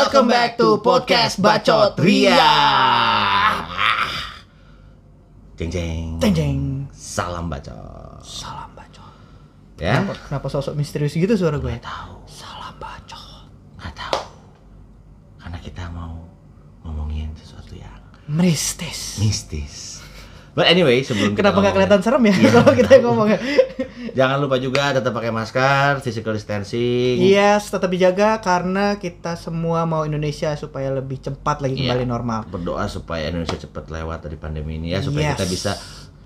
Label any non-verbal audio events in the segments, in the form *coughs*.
Welcome back to podcast Bacot Ria. Jeng jeng. Jeng jeng. Salam bacot. Salam bacot. Ya? Kenapa, kenapa sosok misterius gitu suara gue? Gak tahu. Salam bacot. Gak tahu. Karena kita mau ngomongin sesuatu yang Mistis. mistis. But anyway, sebelum Kenapa nggak kelihatan serem ya Iya. *laughs* kalau kita ngomongnya? *laughs* Jangan lupa juga tetap pakai masker, physical distancing. Yes, tetap dijaga karena kita semua mau Indonesia supaya lebih cepat lagi Iya. kembali normal. Berdoa supaya Indonesia cepat lewat dari pandemi ini ya, supaya Yes. kita bisa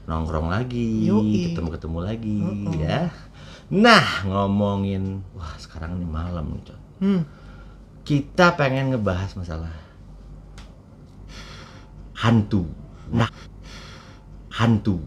nongkrong lagi, ketemu-ketemu lagi, ya. Nah, ngomongin, wah sekarang ini malam nih. Hmm. Kita pengen ngebahas masalah hantu. Nah, hantu.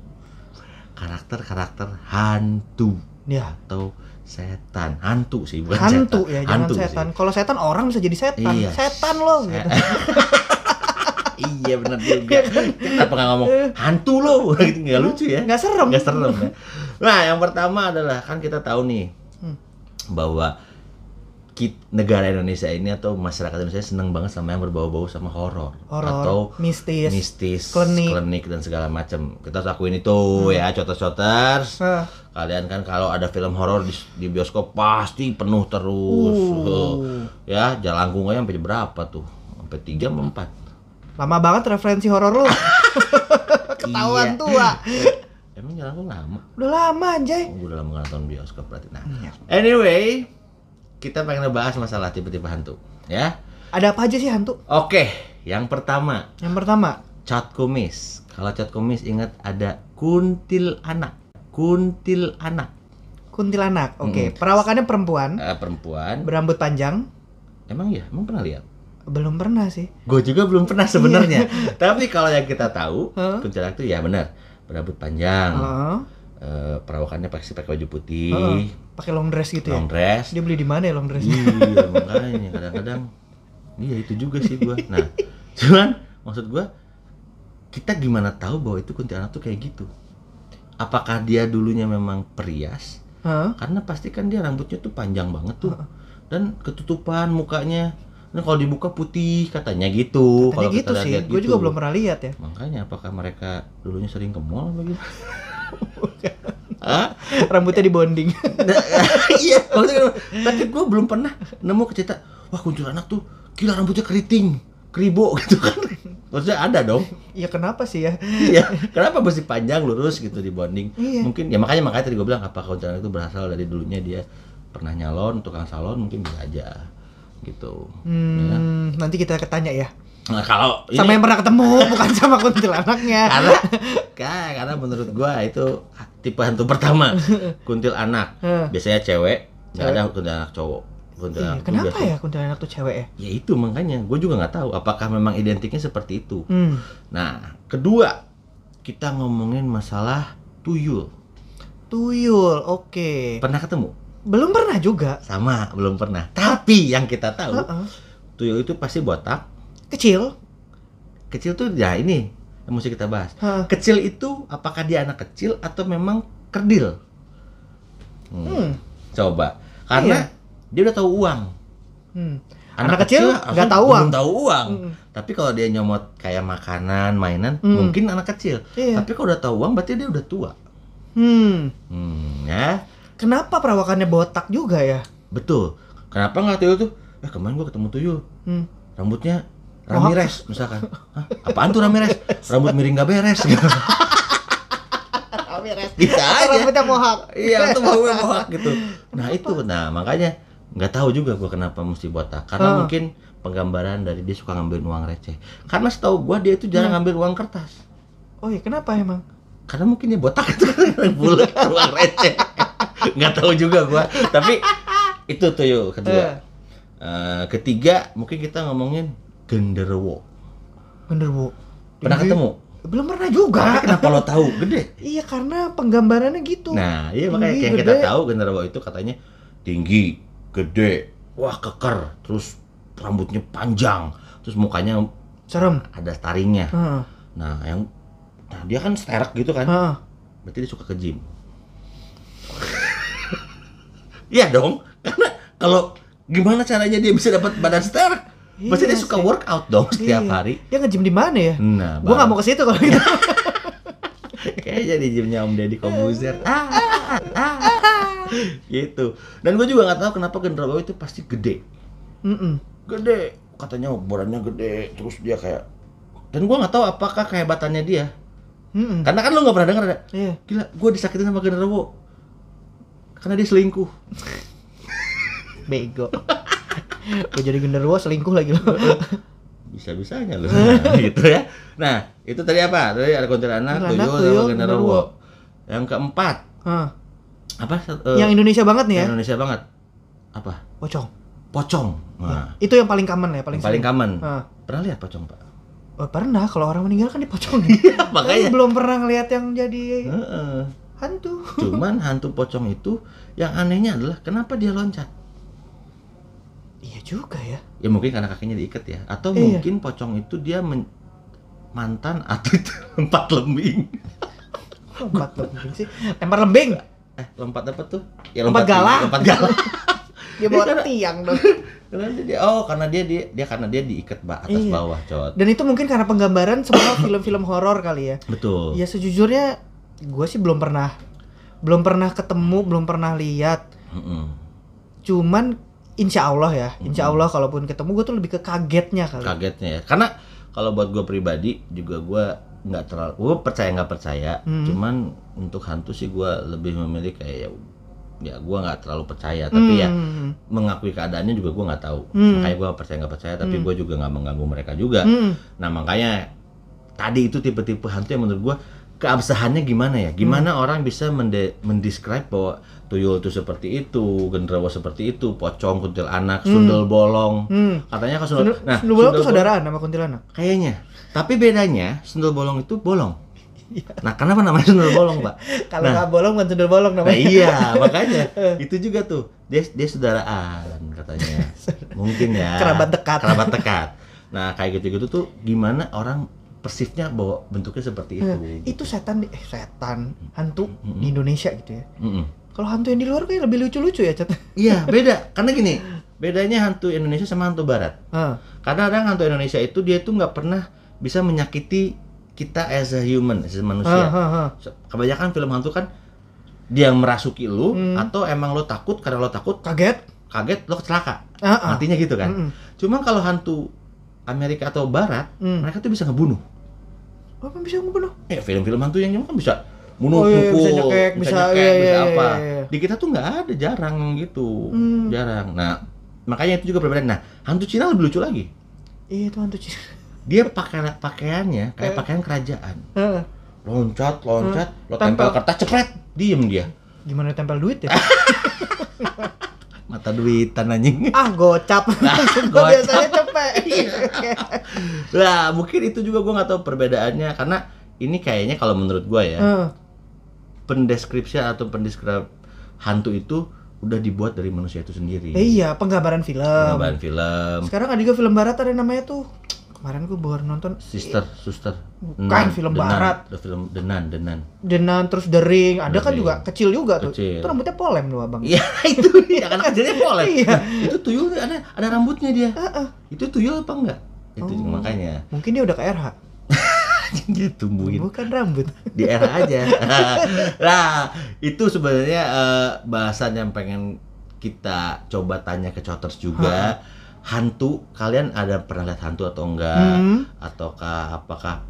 Karakter-karakter hantu Ya. atau setan. Hantu sih, bukan Hantu setan. ya, jangan Hantu setan. Kalau setan orang bisa jadi setan. Iya. Setan loh Se- gitu. *laughs* iya benar juga. Kenapa nggak ngomong hantu lo? *laughs* gitu nggak lucu ya? Nggak serem. Nggak serem ya. Nah, yang pertama adalah kan kita tahu nih Hmm. bahwa negara Indonesia ini atau masyarakat Indonesia seneng banget sama yang berbau-bau sama horor atau mistis, mistis, klinik. klinik dan segala macam. Kita harus akuin itu ya, coters-coters. Ah, Kalian kan kalau ada film horor di, di bioskop pasti penuh terus. Uh. *laughs* Ya, jalangkung aja sampai berapa tuh? Sampai 3 sampai 4. lama banget referensi horor lu. *laughs* Ketahuan Iya. tua. Emang jalangkung lama? Udah lama anjay. Oh, udah lama nonton bioskop berarti. Nah, Iya. anyway, kita pengen ngebahas masalah tipe-tipe hantu, ya. Ada apa aja sih hantu? Oke, yang pertama, Yang pertama, cat kumis. Kalau cat kumis ingat ada kuntil anak. Kuntil anak. kuntilanak. Oke, perawakannya perempuan, Eh, perempuan. berambut panjang. Emang ya? Emang pernah lihat? Belum pernah sih. Gue juga belum pernah sebenarnya. Tapi kalau yang kita tahu, Hah? kuntilanak itu ya benar, berambut panjang. Heeh. Eh, perawakannya pasti pakai baju putih, Heeh. Pakai long dress gitu ya. long dress. Dia beli di mana ya long dress? Iya, makanya kadang-kadang iya itu juga sih gua. Nah, *laughs* cuman maksud gua kita gimana tahu bahwa itu kuntilanak tuh kayak gitu? Apakah dia dulunya memang perias? Hah? Karena pasti kan dia rambutnya tuh panjang banget tuh. Dan ketutupan mukanya. Nah, kalau dibuka putih katanya gitu. Kalau gitu kita sih. lihat Gue gitu. juga belum pernah lihat ya. Makanya apakah mereka dulunya sering ke mall apa gitu? *laughs* Hah? Rambutnya di bonding. *laughs* iya, maksudnya tapi gue belum pernah nemu cerita, wah kuntilanak tuh gila rambutnya keriting, keribo *laughs* gitu kan. Maksudnya ada dong. Iya kenapa sih ya? Iya, kenapa mesti panjang lurus gitu di bonding? Iya. Mungkin ya makanya makanya tadi gue bilang apa kuntilanak itu berasal dari dulunya dia pernah nyalon, tukang salon mungkin bisa aja gitu. Ya. Hmm, nanti kita ketanya ya. Nah, kalau ini Sama yang pernah ketemu, *laughs* bukan sama kuntilanaknya. karena ka- karena menurut gua itu tipe hantu pertama *laughs* kuntil anak Heh. biasanya cewek nggak ada kuntil anak cowok kuntil Iya, kenapa biasanya- ya kuntilanak tuh cewek ya? ya itu makanya gue juga nggak tahu apakah memang identiknya seperti itu Hmm. nah kedua kita ngomongin masalah tuyul Tuyul, oke. pernah ketemu Belum pernah juga. sama belum pernah tapi yang kita tahu Heeh. tuyul itu pasti botak Kecil. kecil tuh ya ini yang mesti kita bahas Hah. kecil itu apakah dia anak kecil atau memang kerdil Hmm. Hmm. Coba. Karena dia udah tahu uang. Hmm. Anak, kecil langsung nggak tahu uang. tahu uang. Mm. Tapi kalau dia nyomot kayak makanan, mainan, Hmm. mungkin anak kecil. Iya. Tapi kalau udah tahu uang berarti dia udah tua. Hmm. Hmm, ya. Kenapa perawakannya botak juga ya? Betul. Kenapa nggak tuyul tuh? Eh kemarin gua ketemu tuyul. Hmm. Rambutnya Ramirez misalkan. Hah? Apaan tuh Ramirez? Rambut miring gak beres. *laughs* Bisa aja. Rambutnya mohak. iya, itu bau *laughs* mohak gitu. Nah, itu. Nah, makanya nggak tahu juga gua kenapa mesti botak. Karena Ah. mungkin penggambaran dari dia suka ngambil uang receh. Karena setahu gua dia itu Hmm. jarang ngambil uang kertas. Oh iya, kenapa emang? Karena mungkin dia botak itu bulat uang receh. Nggak tahu juga gua. Tapi itu tuh yuk kedua. Eh. Eh, ketiga mungkin kita ngomongin genderuwo. Genderuwo. Pernah ketemu? Belum pernah juga. Tapi kenapa lo tahu gede? Iya karena penggambarannya gitu. Nah, iya makanya Tinggi, yang kita gede. tahu genderuwo itu katanya tinggi, gede, wah keker, terus rambutnya panjang, terus mukanya Serem. ada taringnya. Heeh. Nah, yang nah dia kan sterak gitu kan. Heeh. Berarti dia suka ke gym. *laughs* Iya dong, karena kalau gimana caranya dia bisa dapat badan sterak? Pasti Iya dia suka sih. workout dong setiap Iya. hari. Dia nge-gym di mana ya? Nah, Gua nggak mau ke situ kalau gitu. *laughs* Kayaknya di gymnya Om Deddy Kobuzer. *laughs* Ah, ah, ah, ah. gitu. Dan gue juga nggak tahu kenapa genderuwo itu pasti gede. Mm-mm. Gede. Katanya badannya gede. Terus dia kayak dan gue nggak tahu apakah kehebatannya dia. Mm-mm. Karena kan lo nggak pernah denger ada. Iya. Gila, gue disakitin sama genderuwo. Karena dia selingkuh. Bego. *laughs* Gue jadi genderuwo selingkuh lagi lo. Bisa-bisanya lo. Nah, *laughs* gitu ya. Nah, itu tadi apa? Tadi ada kuntilanak, tuyul, tuyul, genderuwo. Yang keempat, Hah. apa? Eh, Yang Indonesia banget nih ya. Indonesia banget. Apa? Pocong. Pocong. Nah, Itu yang paling common ya, paling yang paling common. Ah. Pernah lihat pocong, Pak? Oh, pernah kalau orang meninggal kan dipocong. *laughs* makanya. Kan belum pernah ngeliat yang jadi Heeh. hantu. Cuman hantu pocong itu yang anehnya adalah kenapa dia loncat? Iya juga ya. Ya mungkin karena kakinya diikat ya, atau Iya. mungkin pocong itu dia men- mantan atlet *laughs* lompat lembing. Lompat lembing sih. Lempar lembing. Eh, lompat apa tuh? Ya Lompat galah. Lompat galah. *laughs* *laughs* Dia bawa Karena- tiang dong. Karena dia oh karena dia dia, dia karena dia diikat ba- atas Iya. bawah, cot. Dan itu mungkin karena penggambaran semua *coughs* film-film horor kali ya. Betul. Ya sejujurnya gue sih belum pernah belum pernah ketemu, belum pernah lihat. Mm-mm. Cuman insya Allah ya, insya Allah kalaupun ketemu gue tuh lebih ke kagetnya kali. Kagetnya ya. Karena kalau buat gue pribadi juga gue nggak terlalu gue percaya nggak percaya Hmm. cuman untuk hantu sih gue lebih memilih kayak ya ya gue nggak terlalu percaya tapi ya Hmm. mengakui keadaannya juga gue nggak tahu Hmm. makanya gue percaya nggak percaya tapi Hmm. gue juga nggak mengganggu mereka juga Hmm. nah makanya tadi itu tipe-tipe hantu yang menurut gue keabsahannya gimana ya gimana Hmm. orang bisa mende- mendescribe bahwa tuyul itu seperti itu genderuwo seperti itu pocong kuntilanak sundel bolong Hmm. katanya kan sundel Sundel, nah sundel bolong sundel saudaraan sama kuntilanak. kayaknya tapi bedanya sundel bolong itu bolong Iya. nah kenapa namanya sundel bolong pak *laughs* Kalau Nah. nggak bolong bukan sundel bolong Nah namanya. iya *laughs* makanya itu juga tuh dia dia saudaraan katanya *laughs* mungkin ya Kerabat dekat. kerabat dekat nah kayak gitu gitu tuh gimana orang persifnya bahwa bentuknya seperti itu Nah, itu setan di- eh setan hantu Mm-mm. di Indonesia gitu ya. Mm-mm. Kalau hantu yang di luar kayak lebih lucu-lucu ya, Cat. iya *laughs* beda karena gini bedanya hantu Indonesia sama hantu Barat Ah, karena kadang hantu Indonesia itu dia tuh nggak pernah bisa menyakiti kita as a human as a manusia ah. kebanyakan film hantu kan dia merasuki lu Hmm. atau emang lo takut karena lo takut Kaget? kaget lo celaka Ah, ah. matinya gitu kan Mm-mm. Cuma kalau hantu Amerika atau Barat, Hmm. mereka tuh bisa ngebunuh. Apa bisa ngebunuh? Ya film-film hantu yang kan bisa bunuh, Oh, iya, pukul, bisa nyekek, bisa- nyekek, iya, bisa iya, apa. iya, iya. Di kita tuh nggak ada, jarang gitu, Hmm. jarang. Nah, makanya itu juga perbedaan. Nah, hantu Cina lebih lucu lagi. Iya itu hantu Cina. Dia pakai pakaiannya kayak Eh. pakaian kerajaan. Ah, Loncat, loncat, lo Tempel. tempel kertas cepret, diem dia. Gimana tempel duit ya? *laughs* Mata duitan anjing. ah, gocap. *laughs* Gua gocap. biasanya cepet. Nah, mungkin itu juga gua nggak tahu perbedaannya karena ini kayaknya kalau menurut gua ya, Ah, pendeskripsian atau pendeskrip hantu itu udah dibuat dari manusia itu sendiri. eh, iya, penggambaran film. Pengambilan film, Sekarang ada juga film barat ada namanya tuh. Kemarin gue baru nonton Sister, Suster, Bukan, film barat. the film Denan, Denan. Denan terus The Ring, ada kan The Ring. juga kecil juga tuh. Kecil. Itu rambutnya polem tuh abang. Iya *laughs* itu dia kan *laughs* kecilnya boleh. Iya. Nah, itu tuyul ada ada rambutnya dia. Ah, ah. Itu tuyul apa enggak? Itu Oh. makanya Mungkin dia udah ke RH. *laughs* dia tumbuhin Bukan rambut. di era aja. nah, itu sebenarnya eh, bahasan yang pengen kita coba tanya ke Coters juga. Hantu, kalian ada pernah lihat hantu atau enggak? Hmm. Ataukah apakah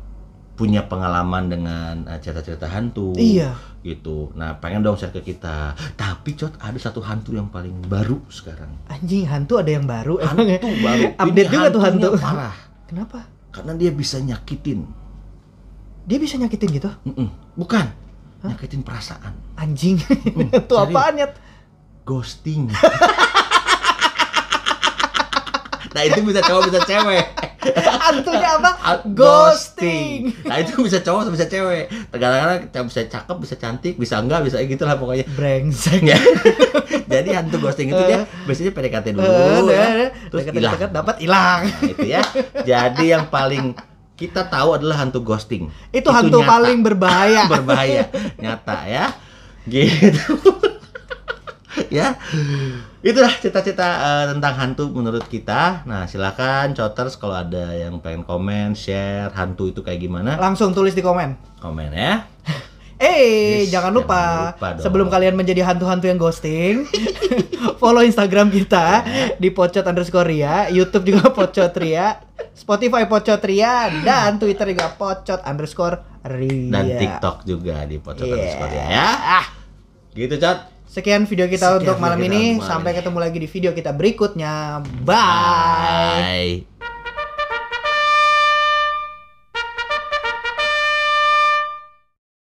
punya pengalaman dengan eh, cerita-cerita hantu? Iya. Gitu. Nah, pengen dong share ke kita. Tapi Cot, ada satu hantu yang paling baru sekarang. Anjing hantu ada yang baru emang ya. Hantu baru. Update Ini juga tuh hantu. Parah. Kenapa? Karena dia bisa nyakitin. Dia bisa nyakitin gitu? Mm-mm. Bukan. Nyakitin perasaan. Anjing. Mm, *laughs* Itu apaan ya? ghosting. *laughs* nah itu bisa cowok bisa cewek. *laughs* Hantunya apa? Ghosting. Nah itu bisa cowok bisa cewek. Kadang-kadang cewek bisa cakep, bisa cantik, bisa enggak, bisa gitu lah pokoknya. Brengsek. Ya. *laughs* Jadi hantu ghosting itu dia *laughs* biasanya PDKT dulu, Eh, ya, deh, terus hilang. dapat hilang. Nah, itu ya. Jadi yang paling kita tahu adalah hantu ghosting. Itu hantu nyata. paling berbahaya. berbahaya nyata ya gitu *laughs* ya itulah cita-cita eh, tentang hantu menurut kita nah silakan coters kalau ada yang pengen komen share hantu itu kayak gimana Langsung tulis di komen. komen ya *laughs* Eh, Yes, jangan lupa, jangan lupa dong. sebelum kalian menjadi hantu-hantu yang ghosting, *laughs* follow Instagram kita di pocot underscore ria, YouTube juga pocot ria, Spotify pocot ria, dan Twitter juga pocot underscore ria. dan TikTok juga di pocot Iya. underscore ya Ah, gitu cot sekian video kita Sekian untuk malam kita ini. malam Sampai ini. ketemu lagi di video kita berikutnya. Bye. Bye.